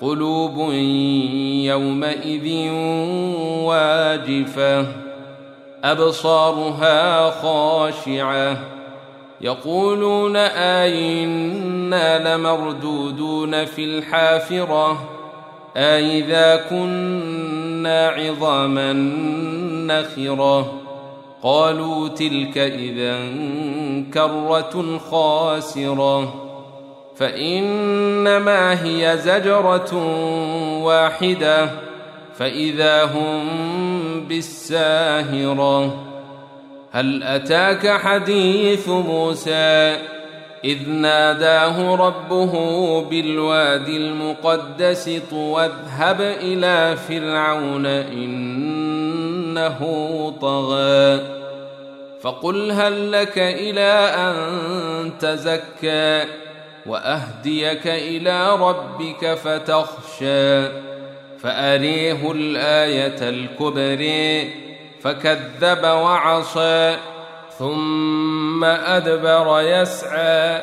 قلوب يومئذ واجفة أبصارها خاشعة. يقولون ائنا لمردودون في الحافرة؟ أإذا كنا عظاما نخرة؟ قالوا تلك إذا كرة خاسرة. فإنما هي زجرة واحدة فإذا هم بالساهرة. هل أتاك حديث موسى؟ إذ ناداه ربه بالوادي المقدس واذهب إلى فرعون إنه طغى. فقل هل لك إلى أن تزكى؟ وأهديك إلى ربك فتخشى فأريه الآية الكبرى فكذب وعصى ثم أدبر يسعى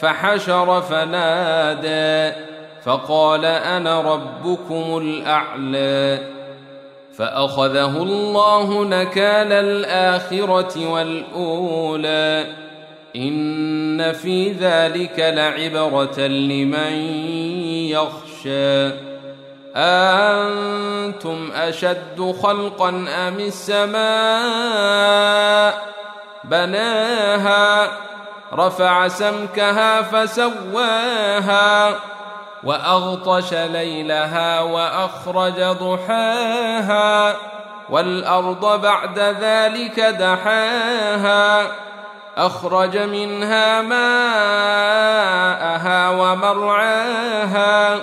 فحشر فنادى فقال أنا ربكم الأعلى. فأخذه الله نكال الآخرة والأولى. إن في ذلك لعبرة لمن يخشى. أنتم أشد خلقا أم السماء؟ بناها رفع سمكها فسواها وأغطش ليلها وأخرج ضحاها والأرض بعد ذلك دحاها. أخرج منها ماءها ومرعاها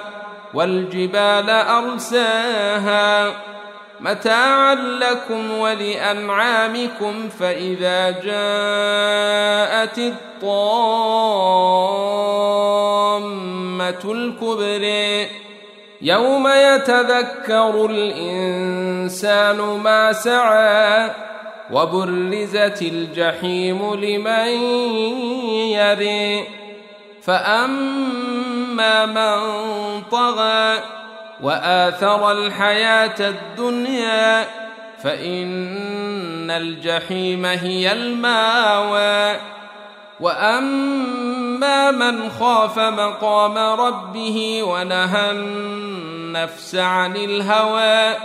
والجبال أرساها. متاعا لكم ولأنعامكم فإذا جاءت الطامة الكبرى. يوم يتذكر الإنسان ما سعى وبرزت الجحيم لمن يري فأما من طغى وآثر الحياة الدنيا فإن الجحيم هي المأوى. وأما من خاف مقام ربه ونهى النفس عن الهوى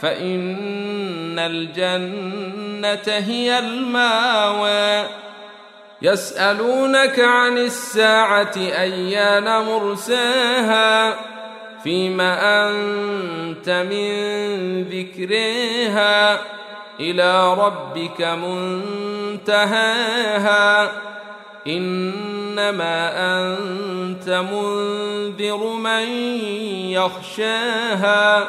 فإن الجنة هي المأوى. يسألونك عن الساعة أيان مرساها؟ فيما أنت من ذكرها إلى ربك منتهاها. إنما أنت منذر من يخشاها.